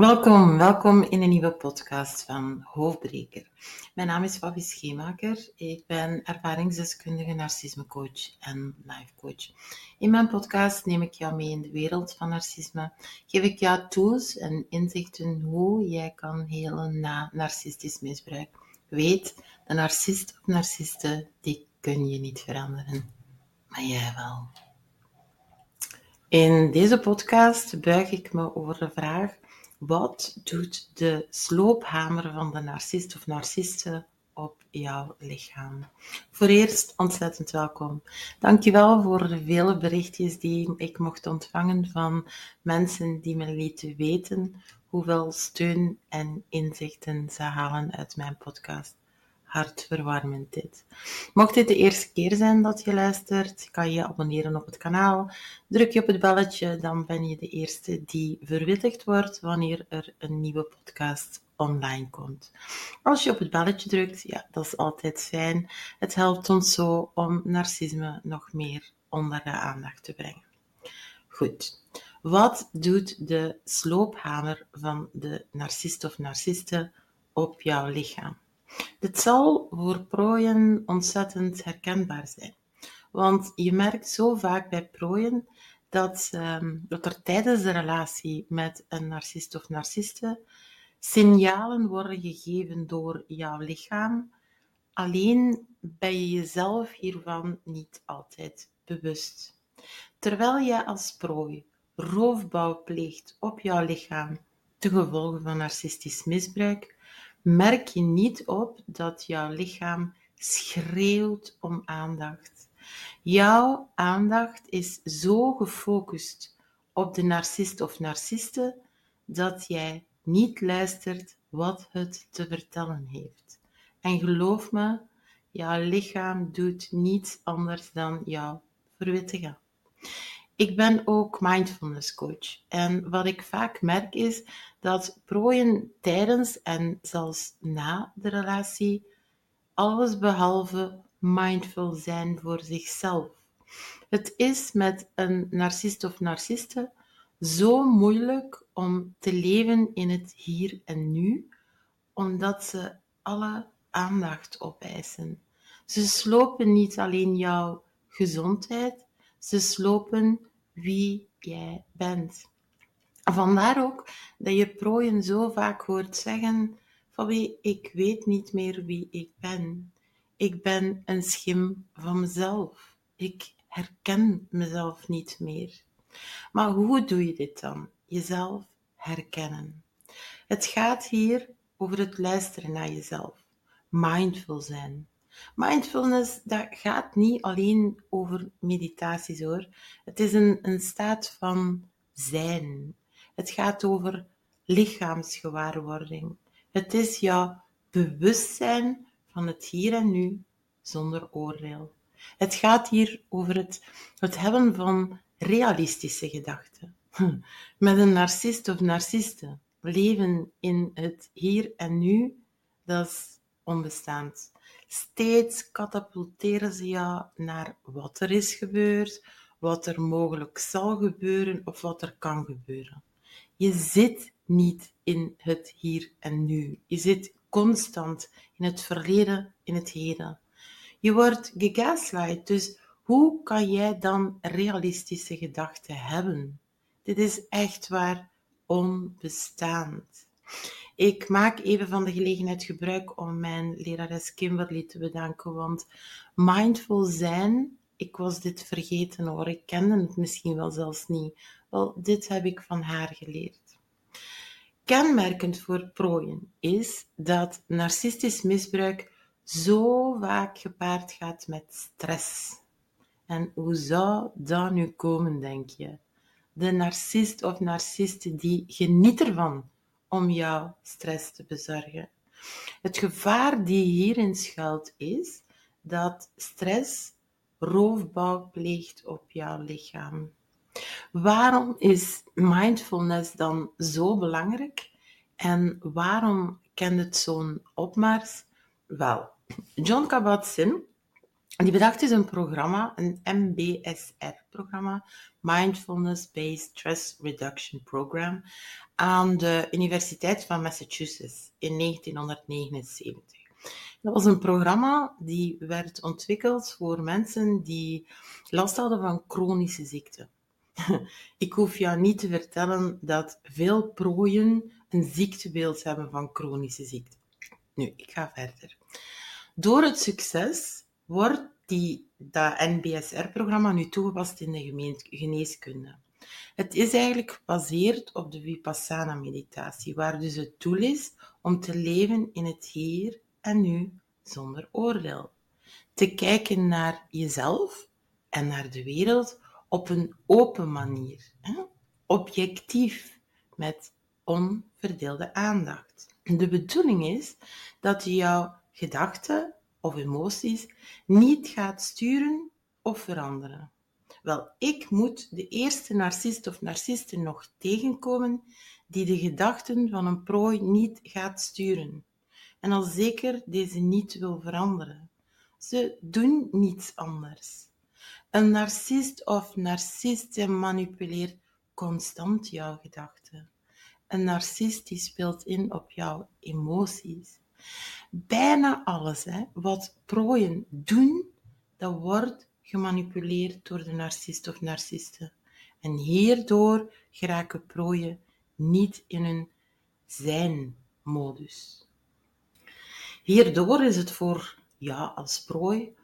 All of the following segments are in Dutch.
Welkom, welkom in een nieuwe podcast van Hoofdbreker. Mijn naam is Fabi Scheemaker. Ik ben ervaringsdeskundige narcismecoach en lifecoach. In mijn podcast neem ik jou mee in de wereld van narcisme. Geef ik jou tools en inzichten hoe jij kan helen na narcistisch misbruik. Weet, de narcist of narciste, die kun je niet veranderen. Maar jij wel. In deze podcast buig ik me over de vraag wat doet de sloophamer van de narcist of narciste op jouw lichaam? Voor eerst ontzettend welkom. Dankjewel voor de vele berichtjes die ik mocht ontvangen van mensen die me lieten weten hoeveel steun en inzichten ze halen uit mijn podcast hartverwarmend dit. Mocht dit de eerste keer zijn dat je luistert, kan je abonneren op het kanaal. Druk je op het belletje, dan ben je de eerste die verwittigd wordt wanneer er een nieuwe podcast online komt. Als je op het belletje drukt, ja, dat is altijd fijn. Het helpt ons zo om narcisme nog meer onder de aandacht te brengen. Goed. Wat doet de sloophamer van de narcist of narciste op jouw lichaam? Dit zal voor prooien ontzettend herkenbaar zijn. Want je merkt zo vaak bij prooien dat, ehm, dat er tijdens de relatie met een narcist of narciste signalen worden gegeven door jouw lichaam. Alleen ben je jezelf hiervan niet altijd bewust. Terwijl je als prooi roofbouw pleegt op jouw lichaam ten gevolge van narcistisch misbruik, merk je niet op dat jouw lichaam schreeuwt om aandacht. Jouw aandacht is zo gefocust op de narcist of narciste dat jij niet luistert wat het te vertellen heeft. En geloof me, jouw lichaam doet niets anders dan jou verwittigen. Ik ben ook mindfulness coach. En wat ik vaak merk is dat prooien tijdens en zelfs na de relatie alles behalve mindful zijn voor zichzelf. Het is met een narcist of narciste zo moeilijk om te leven in het hier en nu, omdat ze alle aandacht opeisen. Ze slopen niet alleen jouw gezondheid, ze slopen wie jij bent. Vandaar ook dat je prooien zo vaak hoort zeggen wie ik weet niet meer wie ik ben. Ik ben een schim van mezelf. Ik herken mezelf niet meer. Maar hoe doe je dit dan? Jezelf herkennen. Het gaat hier over het luisteren naar jezelf. Mindful zijn. Mindfulness, dat gaat niet alleen over meditaties hoor. Het is een, een staat van zijn. Het gaat over lichaamsgewaarwording. Het is jouw bewustzijn van het hier en nu zonder oordeel. Het gaat hier over het, het hebben van realistische gedachten. Met een narcist of narciste leven in het hier en nu, dat is onbestaand. Steeds katapulteren ze jou naar wat er is gebeurd, wat er mogelijk zal gebeuren of wat er kan gebeuren. Je zit niet in het hier en nu. Je zit constant in het verleden, in het heden. Je wordt gegaslight, dus hoe kan jij dan realistische gedachten hebben? Dit is echt waar onbestaand. Ik maak even van de gelegenheid gebruik om mijn lerares Kimberly te bedanken, want mindful zijn, ik was dit vergeten hoor, ik kende het misschien wel zelfs niet. Wel, dit heb ik van haar geleerd. Kenmerkend voor prooien is dat narcistisch misbruik zo vaak gepaard gaat met stress. En hoe zou dat nu komen, denk je? De narcist of narciste die geniet ervan om jouw stress te bezorgen. Het gevaar die hierin schuilt is dat stress roofbouw pleegt op jouw lichaam. Waarom is mindfulness dan zo belangrijk en waarom kent het zo'n opmars? Wel, John Kabat-Zinn die bedacht is een programma, een MBSR-programma, Mindfulness Based Stress Reduction Program, aan de Universiteit van Massachusetts in 1979. Dat was een programma die werd ontwikkeld voor mensen die last hadden van chronische ziekten. Ik hoef jou niet te vertellen dat veel prooien een ziektebeeld hebben van chronische ziekte. Nu, ik ga verder. Door het succes wordt die, dat NBSR-programma nu toegepast in de geneeskunde. Het is eigenlijk gebaseerd op de Vipassana-meditatie, waar dus het doel is om te leven in het hier en nu zonder oordeel. Te kijken naar jezelf en naar de wereld op een open manier, hè? objectief, met onverdeelde aandacht. De bedoeling is dat je jouw gedachten of emoties niet gaat sturen of veranderen. Wel, ik moet de eerste narcist of narciste nog tegenkomen die de gedachten van een prooi niet gaat sturen. En al zeker deze niet wil veranderen. Ze doen niets anders. Een narcist of narciste manipuleert constant jouw gedachten. Een narcist die speelt in op jouw emoties. Bijna alles hè, wat prooien doen, dat wordt gemanipuleerd door de narcist of narciste. En hierdoor geraken prooien niet in hun zijn-modus. Hierdoor is het voor ja als prooi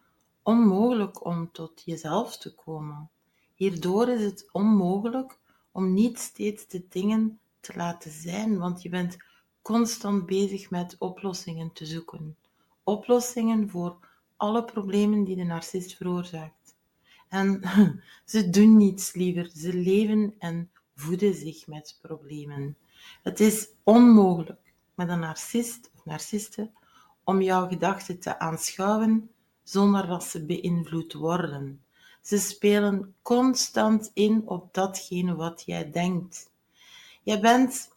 onmogelijk om tot jezelf te komen. Hierdoor is het onmogelijk om niet steeds de dingen te laten zijn, want je bent constant bezig met oplossingen te zoeken. Oplossingen voor alle problemen die de narcist veroorzaakt. En ze doen niets liever, ze leven en voeden zich met problemen. Het is onmogelijk met een narcist of narciste om jouw gedachten te aanschouwen zonder dat ze beïnvloed worden. Ze spelen constant in op datgene wat jij denkt. Je bent,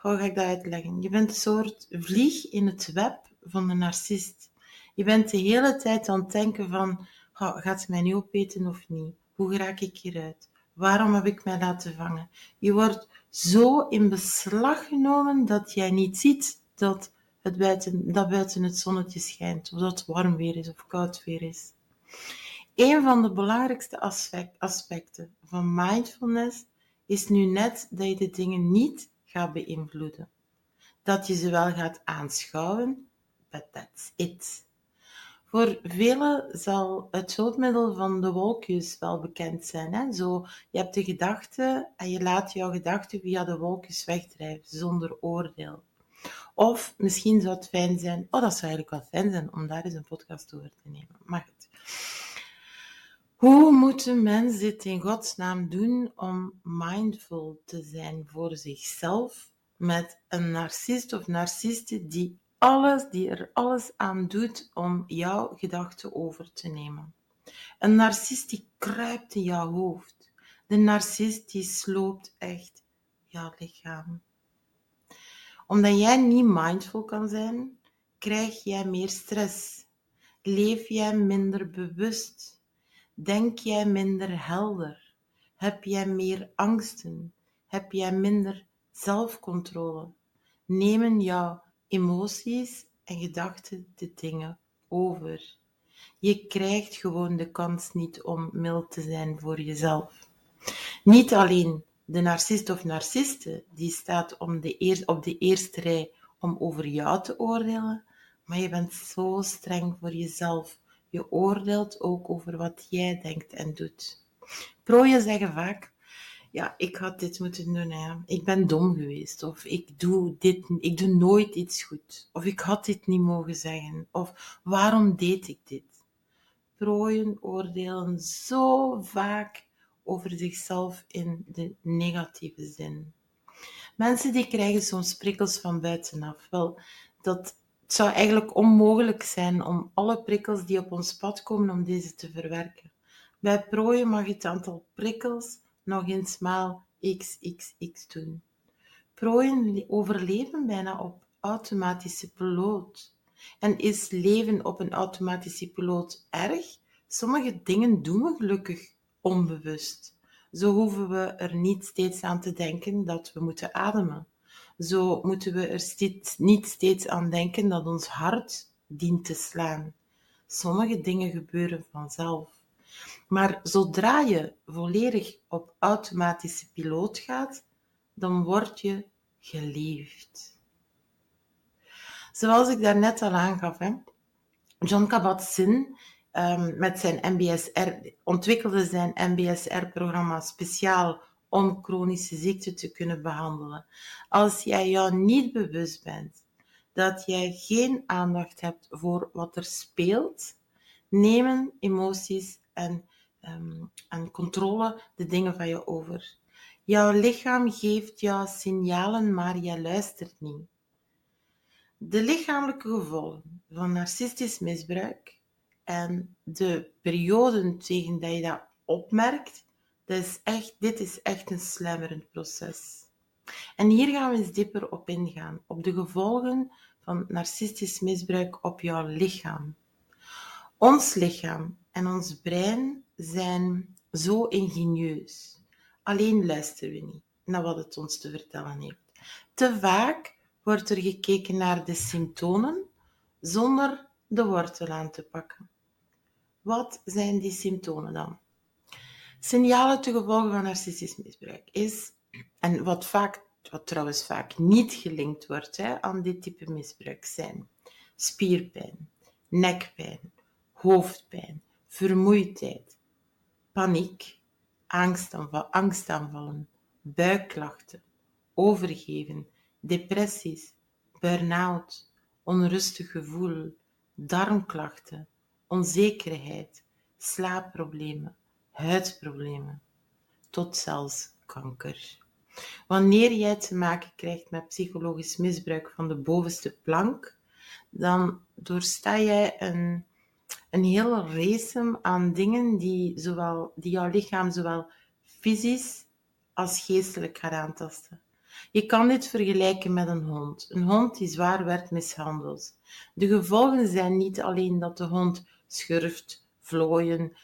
hoe ga ik dat uitleggen? Je bent een soort vlieg in het web van de narcist. Je bent de hele tijd aan het denken van, gaat ze mij nu opeten of niet? Hoe raak ik hieruit? Waarom heb ik mij laten vangen? Je wordt zo in beslag genomen dat jij niet ziet dat het buiten, dat buiten het zonnetje schijnt, of dat het warm weer is of koud weer is. Een van de belangrijkste aspecten van mindfulness is nu net dat je de dingen niet gaat beïnvloeden. Dat je ze wel gaat aanschouwen, but that's it. Voor velen zal het hulpmiddel van de wolkjes wel bekend zijn. Hè? Zo, je hebt de gedachte en je laat jouw gedachten via de wolkjes wegdrijven, zonder oordeel. Of misschien zou het fijn zijn, oh dat zou eigenlijk wel fijn zijn om daar eens een podcast over te nemen. Maar goed. Hoe moeten mensen dit in godsnaam doen om mindful te zijn voor zichzelf met een narcist of narciste die alles, die er alles aan doet om jouw gedachten over te nemen? Een narcist die kruipt in jouw hoofd. De narcist die sloopt echt jouw lichaam omdat jij niet mindful kan zijn, krijg jij meer stress. Leef jij minder bewust? Denk jij minder helder? Heb jij meer angsten? Heb jij minder zelfcontrole? Nemen jouw emoties en gedachten de dingen over? Je krijgt gewoon de kans niet om mild te zijn voor jezelf. Niet alleen de narcist of narciste, die staat om de op de eerste rij om over jou te oordelen, maar je bent zo streng voor jezelf. Je oordeelt ook over wat jij denkt en doet. Prooien zeggen vaak, ja, ik had dit moeten doen, hè. ik ben dom geweest, of ik doe dit, ik doe nooit iets goed, of ik had dit niet mogen zeggen, of waarom deed ik dit? Prooien oordelen zo vaak over zichzelf in de negatieve zin. Mensen die krijgen soms prikkels van buitenaf. Wel, dat het zou eigenlijk onmogelijk zijn om alle prikkels die op ons pad komen, om deze te verwerken. Bij prooien mag het aantal prikkels nog eens maal xxx doen. Prooien overleven bijna op automatische piloot. En is leven op een automatische piloot erg? Sommige dingen doen we gelukkig onbewust. Zo hoeven we er niet steeds aan te denken dat we moeten ademen. Zo moeten we er niet steeds aan denken dat ons hart dient te slaan. Sommige dingen gebeuren vanzelf. Maar zodra je volledig op automatische piloot gaat, dan word je geliefd. Zoals ik daarnet al aangaf, John Kabat-Zinn um, met zijn MBSR, ontwikkelde zijn MBSR-programma speciaal om chronische ziekte te kunnen behandelen. Als jij jou niet bewust bent dat jij geen aandacht hebt voor wat er speelt, nemen emoties en, um, en controle de dingen van je over. Jouw lichaam geeft jou signalen, maar jij luistert niet. De lichamelijke gevolgen van narcistisch misbruik en de perioden tegen dat je dat opmerkt, dat is echt, dit is echt een slijmerend proces. En hier gaan we eens dieper op ingaan, op de gevolgen van narcistisch misbruik op jouw lichaam. Ons lichaam en ons brein zijn zo ingenieus. Alleen luisteren we niet naar wat het ons te vertellen heeft. Te vaak wordt er gekeken naar de symptomen zonder de wortel aan te pakken. Wat zijn die symptomen dan? Signalen te gevolgen van narcistisch misbruik is, en wat, vaak, wat trouwens vaak niet gelinkt wordt hè, aan dit type misbruik, zijn spierpijn, nekpijn, hoofdpijn, vermoeidheid, paniek, angstaanvallen, buikklachten, overgeven, depressies, burn-out, onrustig gevoel, darmklachten, onzekerheid, slaapproblemen, huidproblemen, tot zelfs kanker. Wanneer jij te maken krijgt met psychologisch misbruik van de bovenste plank, dan doorsta jij een, een hele race aan dingen die, zowel, die jouw lichaam zowel fysisch als geestelijk gaat aantasten. Je kan dit vergelijken met een hond. Een hond die zwaar werd mishandeld. De gevolgen zijn niet alleen dat de hond schurft, vlooien,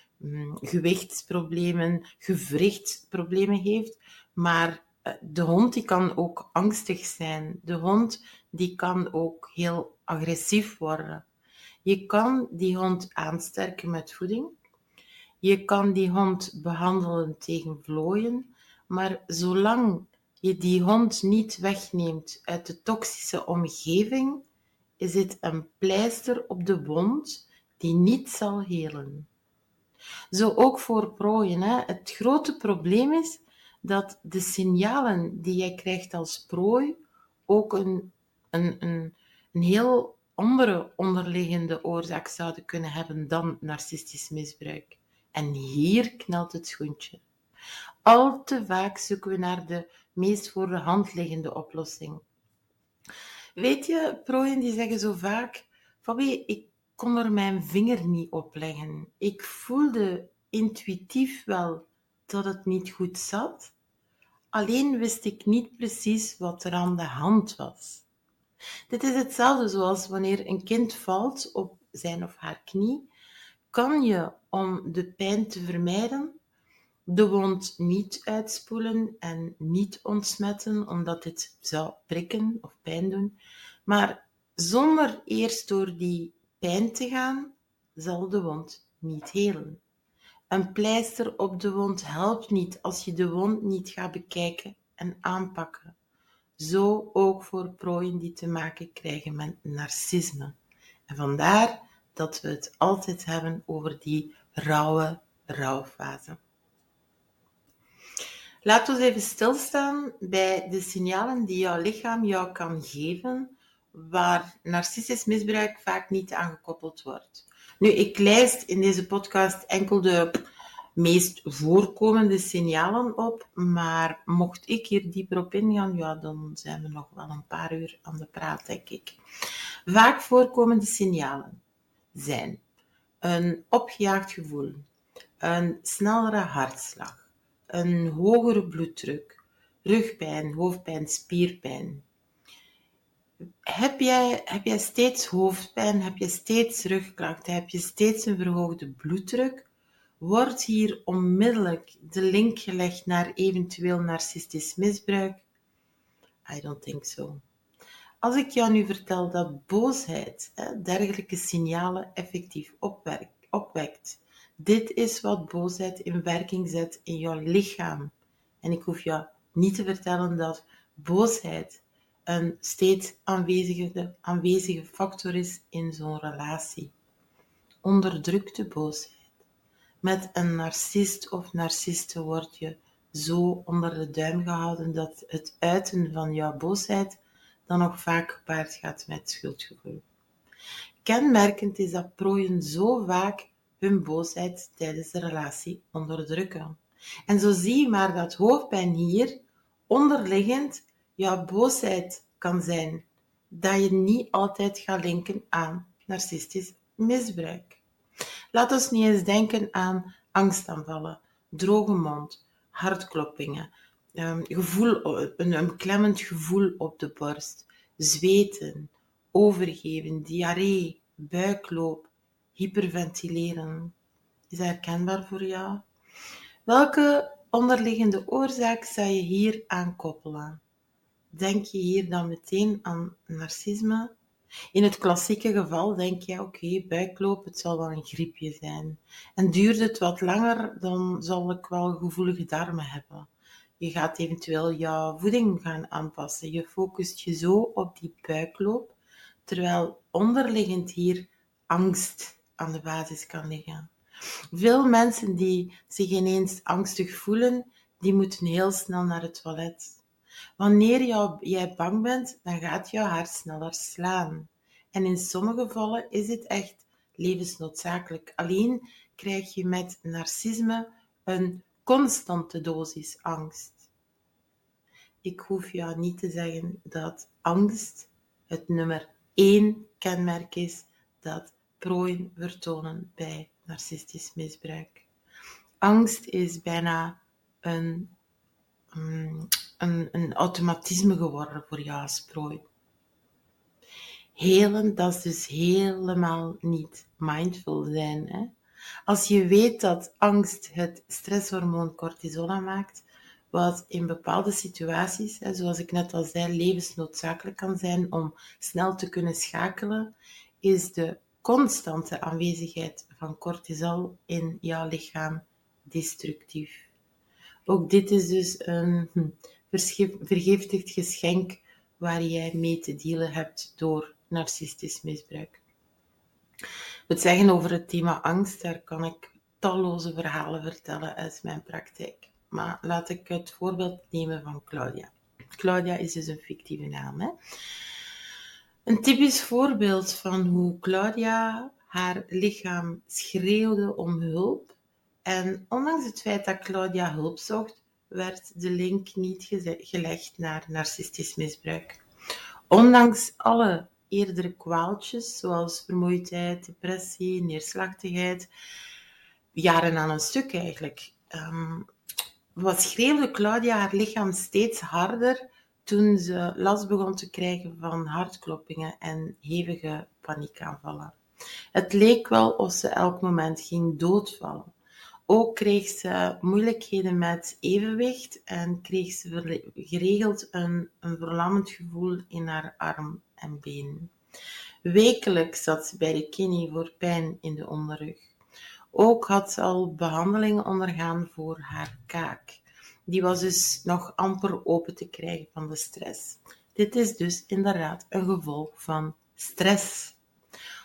gewichtsproblemen, gewrichtsproblemen heeft, maar eh, de hond die kan ook angstig zijn. De hond die kan ook heel agressief worden. Je kan die hond aansterken met voeding. Je kan die hond behandelen tegen vlooien, maar zolang je die hond niet wegneemt uit de toxische omgeving, is het een pleister op de wond die niet zal helen. Zo ook voor prooien. Hè. Het grote probleem is dat de signalen die jij krijgt als prooi ook een, een, een, een heel andere onderliggende oorzaak zouden kunnen hebben dan narcistisch misbruik. En hier knelt het schoentje. Al te vaak zoeken we naar de meest voor de hand liggende oplossing. Weet je, prooien die zeggen zo vaak, Fabi, ik kon er mijn vinger niet op leggen. Ik voelde intuïtief wel dat het niet goed zat, alleen wist ik niet precies wat er aan de hand was. Dit is hetzelfde zoals wanneer een kind valt op zijn of haar knie, kan je om de pijn te vermijden de wond niet uitspoelen en niet ontsmetten, omdat dit zou prikken of pijn doen. Maar zonder eerst door die pijn te gaan, zal de wond niet helen. Een pleister op de wond helpt niet als je de wond niet gaat bekijken en aanpakken. Zo ook voor prooien die te maken krijgen met narcisme. En vandaar dat we het altijd hebben over die rauwe rouwfase. Laten we even stilstaan bij de signalen die jouw lichaam jou kan geven, waar narcistisch misbruik vaak niet aangekoppeld wordt. Nu, ik lijst in deze podcast enkel de meest voorkomende signalen op, maar mocht ik hier dieper op ingaan, ja, dan zijn we nog wel een paar uur aan de praat, denk ik. Vaak voorkomende signalen zijn een opgejaagd gevoel, een snellere hartslag, een hogere bloeddruk, rugpijn, hoofdpijn, spierpijn. Heb jij, heb jij steeds hoofdpijn? Heb je steeds rugklachten? Heb je steeds een verhoogde bloeddruk? Wordt hier onmiddellijk de link gelegd naar eventueel narcistisch misbruik? I don't think so. Als ik jou nu vertel dat boosheid hè, dergelijke signalen effectief opwekt, dit is wat boosheid in werking zet in jouw lichaam. En ik hoef jou niet te vertellen dat boosheid een steeds aanwezige, aanwezige factor is in zo'n relatie. Onderdrukte boosheid. Met een narcist of narciste word je zo onder de duim gehouden dat het uiten van jouw boosheid dan nog vaak gepaard gaat met schuldgevoel. Kenmerkend is dat prooien zo vaak hun boosheid tijdens de relatie onderdrukken. En zo zie je maar dat hoofdpijn hier onderliggend jouw boosheid kan zijn, dat je niet altijd gaat linken aan narcistisch misbruik. Laat ons niet eens denken aan angstaanvallen, droge mond, hartkloppingen, ehm, gevoel, een, een klemmend gevoel op de borst, zweten, overgeven, diarree, buikloop, hyperventileren. Is dat herkenbaar voor jou? Welke onderliggende oorzaak zou je hier aan koppelen? Denk je hier dan meteen aan narcisme? In het klassieke geval denk je, oké, buikloop, het zal wel een griepje zijn. En duurt het wat langer, dan zal ik wel gevoelige darmen hebben. Je gaat eventueel jouw voeding gaan aanpassen. Je focust je zo op die buikloop, terwijl onderliggend hier angst aan de basis kan liggen. Veel mensen die zich ineens angstig voelen, die moeten heel snel naar het toilet. Wanneer jij bang bent, dan gaat jouw hart sneller slaan. En in sommige gevallen is het echt levensnoodzakelijk. Alleen krijg je met narcisme een constante dosis angst. Ik hoef jou niet te zeggen dat angst het nummer één kenmerk is dat prooien vertonen bij narcistisch misbruik. Angst is bijna een, mm, een, automatisme geworden voor jou als prooi. Helen, dat is dus helemaal niet mindful zijn. Hè? Als je weet dat angst het stresshormoon cortisol aanmaakt, wat in bepaalde situaties, hè, zoals ik net al zei, levensnoodzakelijk kan zijn om snel te kunnen schakelen, is de constante aanwezigheid van cortisol in jouw lichaam destructief. Ook dit is dus een hm, vergiftigd geschenk waar jij mee te dealen hebt door narcistisch misbruik. Het zeggen over het thema angst, daar kan ik talloze verhalen vertellen uit mijn praktijk. Maar laat ik het voorbeeld nemen van Claudia. Claudia is dus een fictieve naam. Hè? Een typisch voorbeeld van hoe Claudia haar lichaam schreeuwde om hulp. En ondanks het feit dat Claudia hulp zocht, werd de link niet gelegd naar narcistisch misbruik. Ondanks alle eerdere kwaaltjes, zoals vermoeidheid, depressie, neerslachtigheid, jaren aan een stuk eigenlijk, um, wat schreeuwde Claudia haar lichaam steeds harder toen ze last begon te krijgen van hartkloppingen en hevige paniekaanvallen. Het leek wel of ze elk moment ging doodvallen. Ook kreeg ze moeilijkheden met evenwicht en kreeg ze geregeld een, een verlammend gevoel in haar arm en been. Wekelijks zat ze bij de kine voor pijn in de onderrug. Ook had ze al behandelingen ondergaan voor haar kaak. Die was dus nog amper open te krijgen van de stress. Dit is dus inderdaad een gevolg van stress.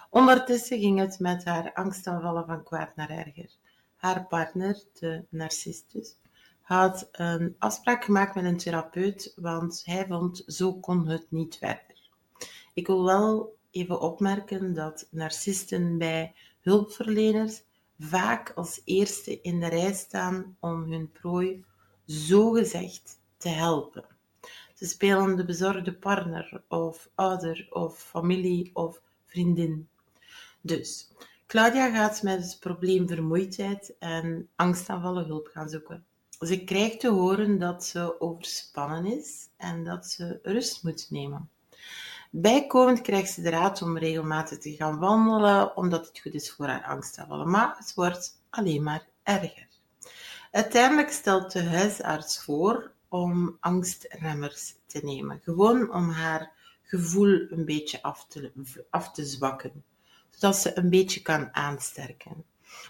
Ondertussen ging het met haar angstaanvallen van kwaad naar erger. Haar partner, de narcistus, had een afspraak gemaakt met een therapeut, want hij vond zo kon het niet verder. Ik wil wel even opmerken dat narcisten bij hulpverleners vaak als eerste in de rij staan om hun prooi zogezegd te helpen. Ze spelen de bezorgde partner of ouder of familie of vriendin. Dus Claudia gaat met het probleem vermoeidheid en angstaanvallen hulp gaan zoeken. Ze krijgt te horen dat ze overspannen is en dat ze rust moet nemen. Bijkomend krijgt ze de raad om regelmatig te gaan wandelen, omdat het goed is voor haar angstaanvallen. Maar het wordt alleen maar erger. Uiteindelijk stelt de huisarts voor om angstremmers te nemen. Gewoon om haar gevoel een beetje af te, af te zwakken. Zodat ze een beetje kan aansterken.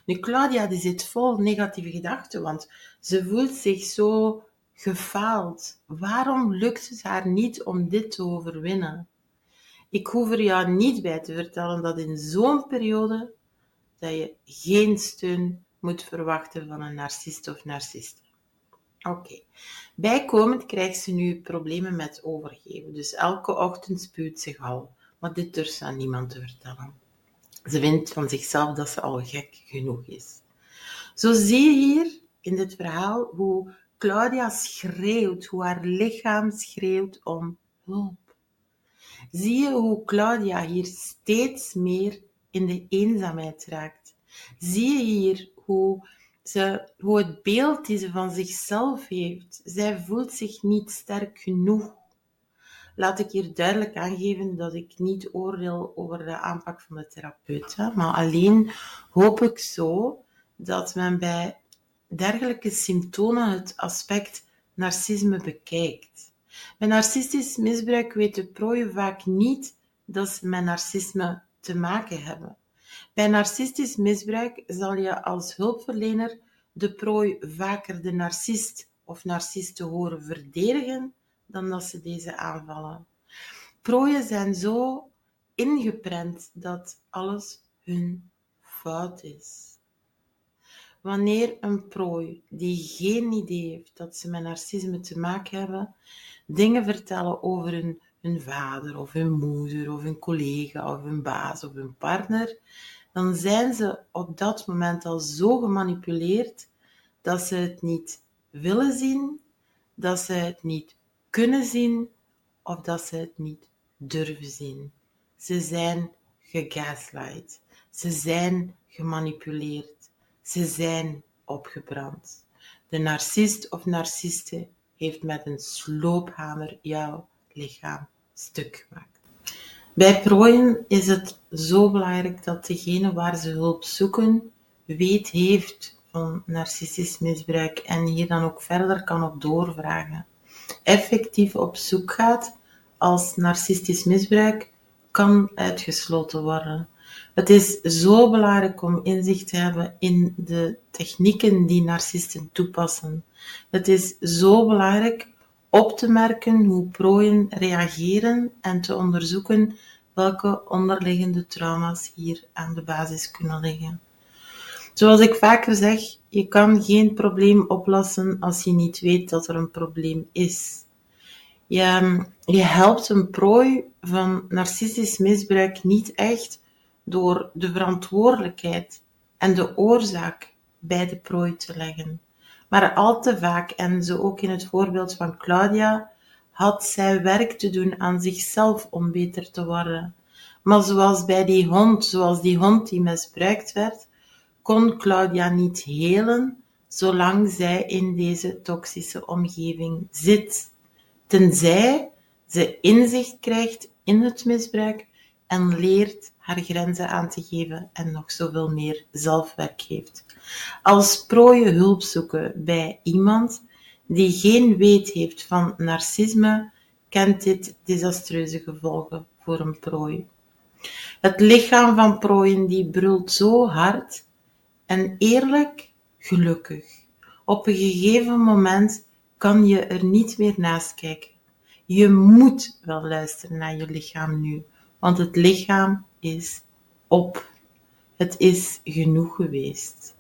Nu, Claudia die zit vol negatieve gedachten, want ze voelt zich zo gefaald. Waarom lukt het haar niet om dit te overwinnen? Ik hoef er jou niet bij te vertellen dat in zo'n periode dat je geen steun moet verwachten van een narcist of narciste. Oké. Bijkomend krijgt ze nu problemen met overgeven. Dus elke ochtend spuwt zich al. Maar dit durft ze aan niemand te vertellen. Ze vindt van zichzelf dat ze al gek genoeg is. Zo zie je hier in dit verhaal hoe Claudia schreeuwt, hoe haar lichaam schreeuwt om hulp. Zie je hoe Claudia hier steeds meer in de eenzaamheid raakt. Zie je hier hoe, ze, hoe het beeld die ze van zichzelf heeft, zij voelt zich niet sterk genoeg. Laat ik hier duidelijk aangeven dat ik niet oordeel over de aanpak van de therapeut, maar alleen hoop ik zo dat men bij dergelijke symptomen het aspect narcisme bekijkt. Bij narcistisch misbruik weten prooien vaak niet dat ze met narcisme te maken hebben. Bij narcistisch misbruik zal je als hulpverlener de prooi vaker de narcist of narcisten horen verdedigen dan dat ze deze aanvallen. Prooien zijn zo ingeprent dat alles hun fout is. Wanneer een prooi die geen idee heeft dat ze met narcisme te maken hebben, dingen vertellen over hun, hun vader of hun moeder of hun collega of hun baas of hun partner, dan zijn ze op dat moment al zo gemanipuleerd dat ze het niet willen zien, dat ze het niet kunnen zien of dat ze het niet durven zien. Ze zijn gegaslight. Ze zijn gemanipuleerd. Ze zijn opgebrand. De narcist of narciste heeft met een sloophamer jouw lichaam stuk gemaakt. Bij prooien is het zo belangrijk dat degene waar ze hulp zoeken weet heeft van narcistisch misbruik en hier dan ook verder kan op doorvragen. Effectief op zoek gaat als narcistisch misbruik kan uitgesloten worden. Het is zo belangrijk om inzicht te hebben in de technieken die narcisten toepassen. Het is zo belangrijk op te merken hoe prooien reageren en te onderzoeken welke onderliggende trauma's hier aan de basis kunnen liggen. Zoals ik vaker zeg, je kan geen probleem oplossen als je niet weet dat er een probleem is. Je, je helpt een prooi van narcistisch misbruik niet echt door de verantwoordelijkheid en de oorzaak bij de prooi te leggen. Maar al te vaak, en zo ook in het voorbeeld van Claudia, had zij werk te doen aan zichzelf om beter te worden. Maar zoals bij die hond, zoals die hond die misbruikt werd, kon Claudia niet helen zolang zij in deze toxische omgeving zit. Tenzij ze inzicht krijgt in het misbruik en leert haar grenzen aan te geven en nog zoveel meer zelfwerk heeft. Als prooi hulp zoeken bij iemand die geen weet heeft van narcisme, kent dit desastreuze gevolgen voor een prooi. Het lichaam van prooien die brult zo hard en eerlijk gelukkig. Op een gegeven moment kan je er niet meer naast kijken. Je moet wel luisteren naar je lichaam nu, want het lichaam is op. Het is genoeg geweest.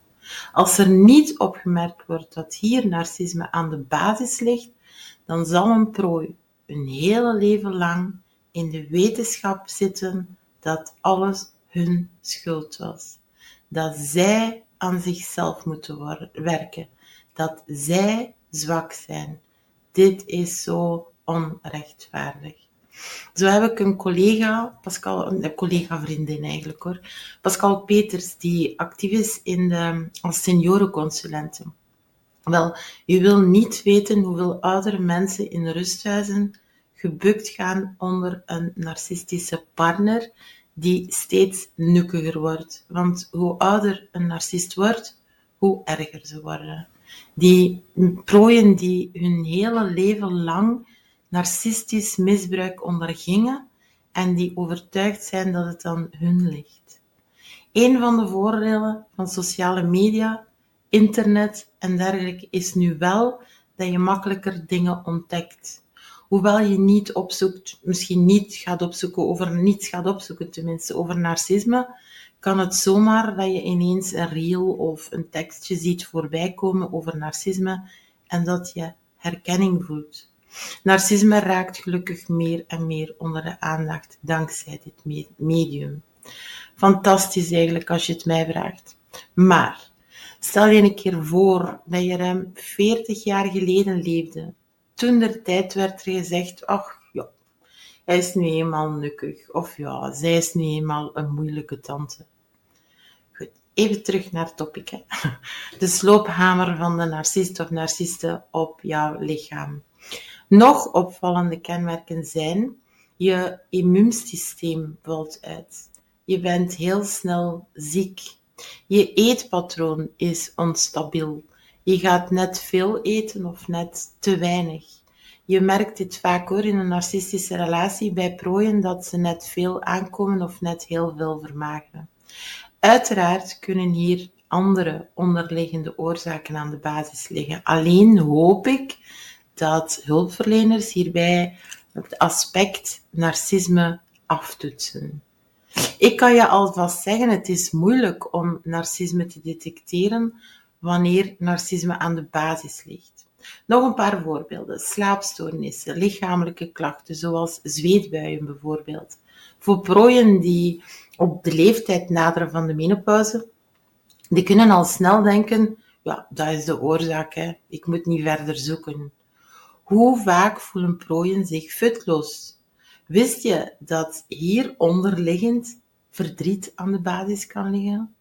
Als er niet opgemerkt wordt dat hier narcisme aan de basis ligt, dan zal een prooi een hele leven lang in de wetenschap zitten dat alles hun schuld was. Dat zij aan zichzelf moeten werken. Dat zij zwak zijn. Dit is zo onrechtvaardig. Zo heb ik een collega, Pascal, een collega-vriendin eigenlijk hoor, Pascal Peters, die actief is in de, als seniorenconsulente. Wel, je wil niet weten hoeveel oudere mensen in rusthuizen gebukt gaan onder een narcistische partner die steeds nukkiger wordt. Want hoe ouder een narcist wordt, hoe erger ze worden. Die prooien die hun hele leven lang narcistisch misbruik ondergingen en die overtuigd zijn dat het aan hun ligt. Een van de voordelen van sociale media, internet en dergelijke is nu wel dat je makkelijker dingen ontdekt. Hoewel je niet opzoekt, misschien niet gaat opzoeken over niets gaat opzoeken, tenminste over narcisme, kan het zomaar dat je ineens een reel of een tekstje ziet voorbij komen over narcisme en dat je herkenning voelt. Narcisme raakt gelukkig meer en meer onder de aandacht dankzij dit medium. Fantastisch eigenlijk als je het mij vraagt. Maar stel je een keer voor dat je ruim 40 jaar geleden leefde. Toen tijd werd er gezegd, ach ja, hij is nu eenmaal nukkig. Of ja, zij is nu eenmaal een moeilijke tante. Goed, even terug naar het topic. Hè. De sloophamer van de narcist of narciste op jouw lichaam. Nog opvallende kenmerken zijn: je immuunsysteem valt uit. Je bent heel snel ziek. Je eetpatroon is onstabiel. Je gaat net veel eten of net te weinig. Je merkt dit vaak hoor in een narcistische relatie bij prooien dat ze net veel aankomen of net heel veel vermageren. Uiteraard kunnen hier andere onderliggende oorzaken aan de basis liggen. Alleen hoop ik dat hulpverleners hierbij het aspect narcisme aftoetsen. Ik kan je alvast zeggen, het is moeilijk om narcisme te detecteren wanneer narcisme aan de basis ligt. Nog een paar voorbeelden. Slaapstoornissen, lichamelijke klachten, zoals zweetbuien bijvoorbeeld. Voor prooien die op de leeftijd naderen van de menopauze, die kunnen al snel denken, ja, dat is de oorzaak, hè. ik moet niet verder zoeken. Hoe vaak voelen prooien zich futloos? Wist je dat hier onderliggend verdriet aan de basis kan liggen?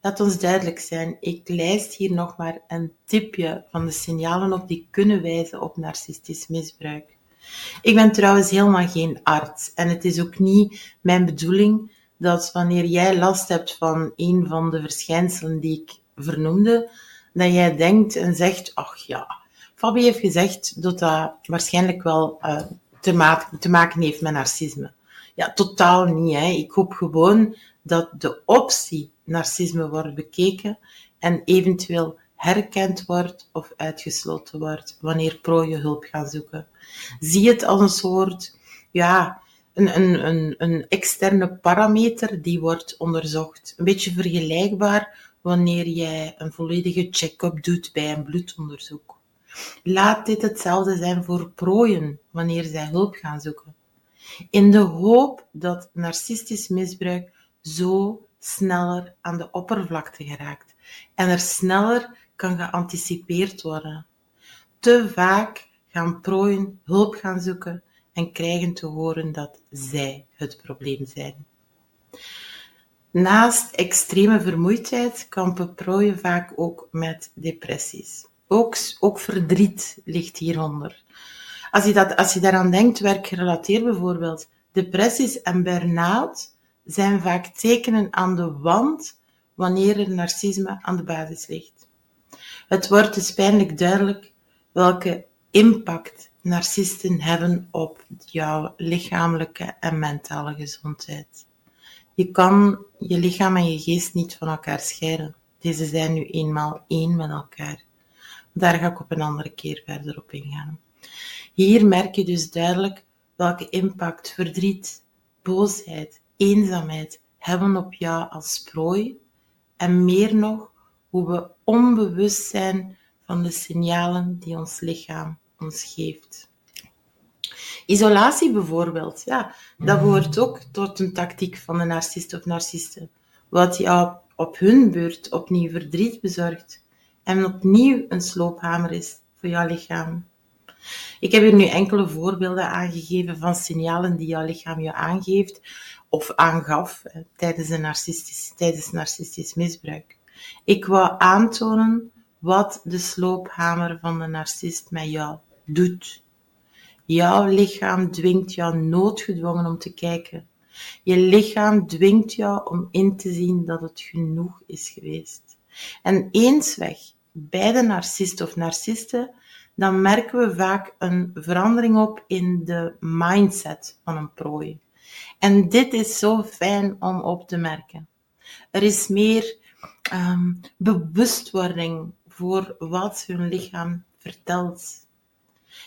Laat ons duidelijk zijn, ik lijst hier nog maar een tipje van de signalen op die kunnen wijzen op narcistisch misbruik. Ik ben trouwens helemaal geen arts en het is ook niet mijn bedoeling dat wanneer jij last hebt van een van de verschijnselen die ik vernoemde, dat jij denkt en zegt, ach ja, Fabi heeft gezegd dat dat waarschijnlijk wel uh, te, ma te, maken heeft met narcisme. Ja, totaal niet. Hè. Ik hoop gewoon dat de optie narcisme wordt bekeken en eventueel herkend wordt of uitgesloten wordt wanneer prooien hulp gaan zoeken. Zie het als een soort, ja, een, een, een, een externe parameter die wordt onderzocht. Een beetje vergelijkbaar wanneer jij een volledige check-up doet bij een bloedonderzoek. Laat dit hetzelfde zijn voor prooien wanneer zij hulp gaan zoeken. In de hoop dat narcistisch misbruik zo sneller aan de oppervlakte geraakt en er sneller kan geanticipeerd worden. Te vaak gaan prooien hulp gaan zoeken en krijgen te horen dat zij het probleem zijn. Naast extreme vermoeidheid kampen prooien vaak ook met depressies. Ook, ook verdriet ligt hieronder. Als je, dat, als je daaraan denkt, werkgerelateerd bijvoorbeeld, depressies en burn-out zijn vaak tekenen aan de wand wanneer er narcisme aan de basis ligt. Het wordt dus pijnlijk duidelijk welke impact narcisten hebben op jouw lichamelijke en mentale gezondheid. Je kan je lichaam en je geest niet van elkaar scheiden. Deze zijn nu eenmaal één met elkaar. Daar ga ik op een andere keer verder op ingaan. Hier merk je dus duidelijk welke impact verdriet, boosheid, eenzaamheid hebben op jou als prooi en meer nog hoe we onbewust zijn van de signalen die ons lichaam ons geeft. Isolatie bijvoorbeeld, ja, dat behoort ook tot een tactiek van de narcist of narcisten. Wat jou op hun beurt opnieuw verdriet bezorgt en opnieuw een sloophamer is voor jouw lichaam. Ik heb hier nu enkele voorbeelden aangegeven van signalen die jouw lichaam je aangeeft of aangaf tijdens, een narcistisch, tijdens narcistisch misbruik. Ik wou aantonen wat de sloophamer van de narcist met jou doet. Jouw lichaam dwingt jou noodgedwongen om te kijken. Je lichaam dwingt jou om in te zien dat het genoeg is geweest. En eens weg bij de narcist of narciste, dan merken we vaak een verandering op in de mindset van een prooi. En dit is zo fijn om op te merken. Er is meer um, bewustwording voor wat hun lichaam vertelt.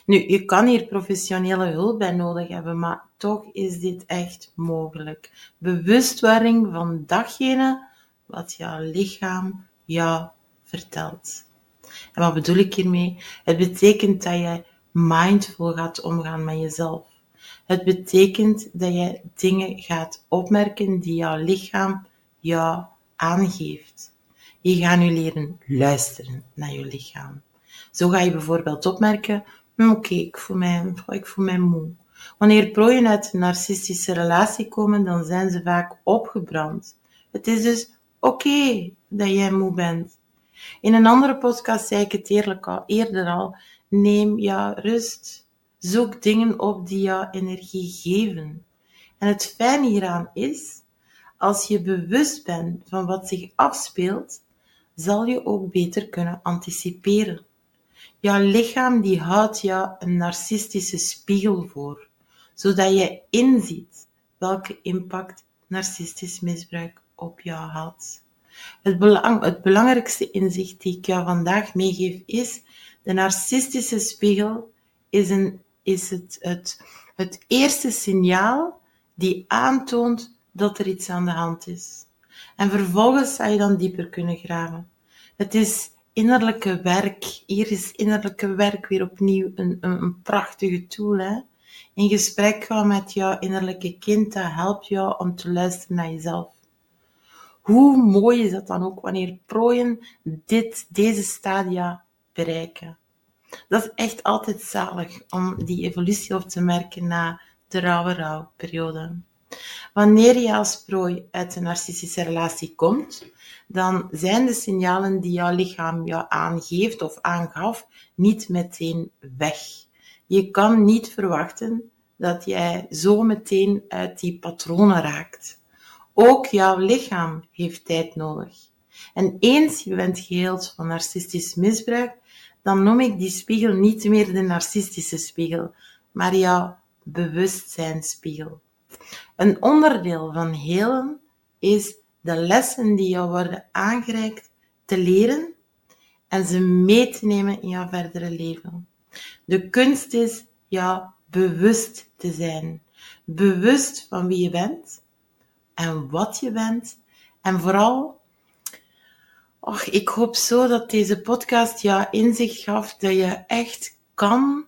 Nu, je kan hier professionele hulp bij nodig hebben, maar toch is dit echt mogelijk. Bewustwording van datgene wat jouw lichaam jou vertelt. En wat bedoel ik hiermee? Het betekent dat je mindful gaat omgaan met jezelf. Het betekent dat je dingen gaat opmerken die jouw lichaam jou aangeeft. Je gaat nu leren luisteren naar je lichaam. Zo ga je bijvoorbeeld opmerken, hm, oké, ik, voel mij, ik voel mij moe. Wanneer prooien uit een narcistische relatie komen, dan zijn ze vaak opgebrand. Het is dus oké dat jij moe bent. In een andere podcast zei ik het eerlijk al, eerder al. Neem ja rust. Zoek dingen op die jou energie geven. En het fijne hieraan is, als je bewust bent van wat zich afspeelt, zal je ook beter kunnen anticiperen. Jouw lichaam die houdt jou een narcistische spiegel voor, zodat je inziet welke impact narcistisch misbruik op jou had. Het, belang, het belangrijkste inzicht die ik jou vandaag meegeef is, de narcistische spiegel is, een, is het, het, het eerste signaal die aantoont dat er iets aan de hand is. En vervolgens zou je dan dieper kunnen graven. Het is innerlijke werk. Hier is innerlijke werk weer opnieuw een, een, een prachtige tool. Hè? In gesprek gaan met jouw innerlijke kind, dat helpt jou om te luisteren naar jezelf. Hoe mooi is dat dan ook wanneer prooien dit, deze stadia bereiken? Dat is echt altijd zalig om die evolutie op te merken na de rauwe rouwperiode. Wanneer je als prooi uit een narcistische relatie komt, dan zijn de signalen die jouw lichaam jou aangeeft of aangaf niet meteen weg. Je kan niet verwachten dat jij zo meteen uit die patronen raakt. Ook jouw lichaam heeft tijd nodig. En eens je bent geheeld van narcistisch misbruik, dan noem ik die spiegel niet meer de narcistische spiegel, maar jouw bewustzijnsspiegel. Een onderdeel van helen is de lessen die jou worden aangereikt te leren en ze mee te nemen in jouw verdere leven. De kunst is jou bewust te zijn. Bewust van wie je bent en wat je bent. En vooral, och, ik hoop zo dat deze podcast jou inzicht gaf dat je echt kan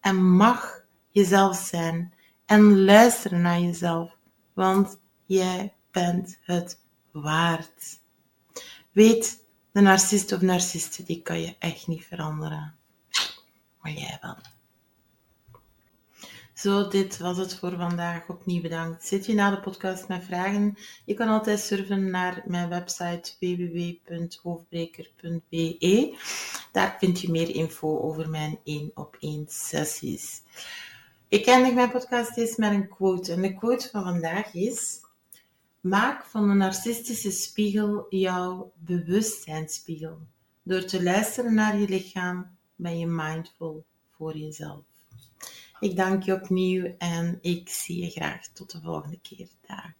en mag jezelf zijn. En luisteren naar jezelf, want jij bent het waard. Weet, de narcist of narciste, die kan je echt niet veranderen. Maar jij wel. Zo, dit was het voor vandaag. Opnieuw bedankt. Zit je na de podcast met vragen? Je kan altijd surfen naar mijn website www.hoofdbreker.be. Daar vind je meer info over mijn 1 op 1 sessies. Ik eindig mijn podcast eens met een quote. En de quote van vandaag is: Maak van de narcistische spiegel jouw bewustzijnsspiegel. Door te luisteren naar je lichaam ben je mindful voor jezelf. Ik dank je opnieuw en ik zie je graag tot de volgende keer. Dag.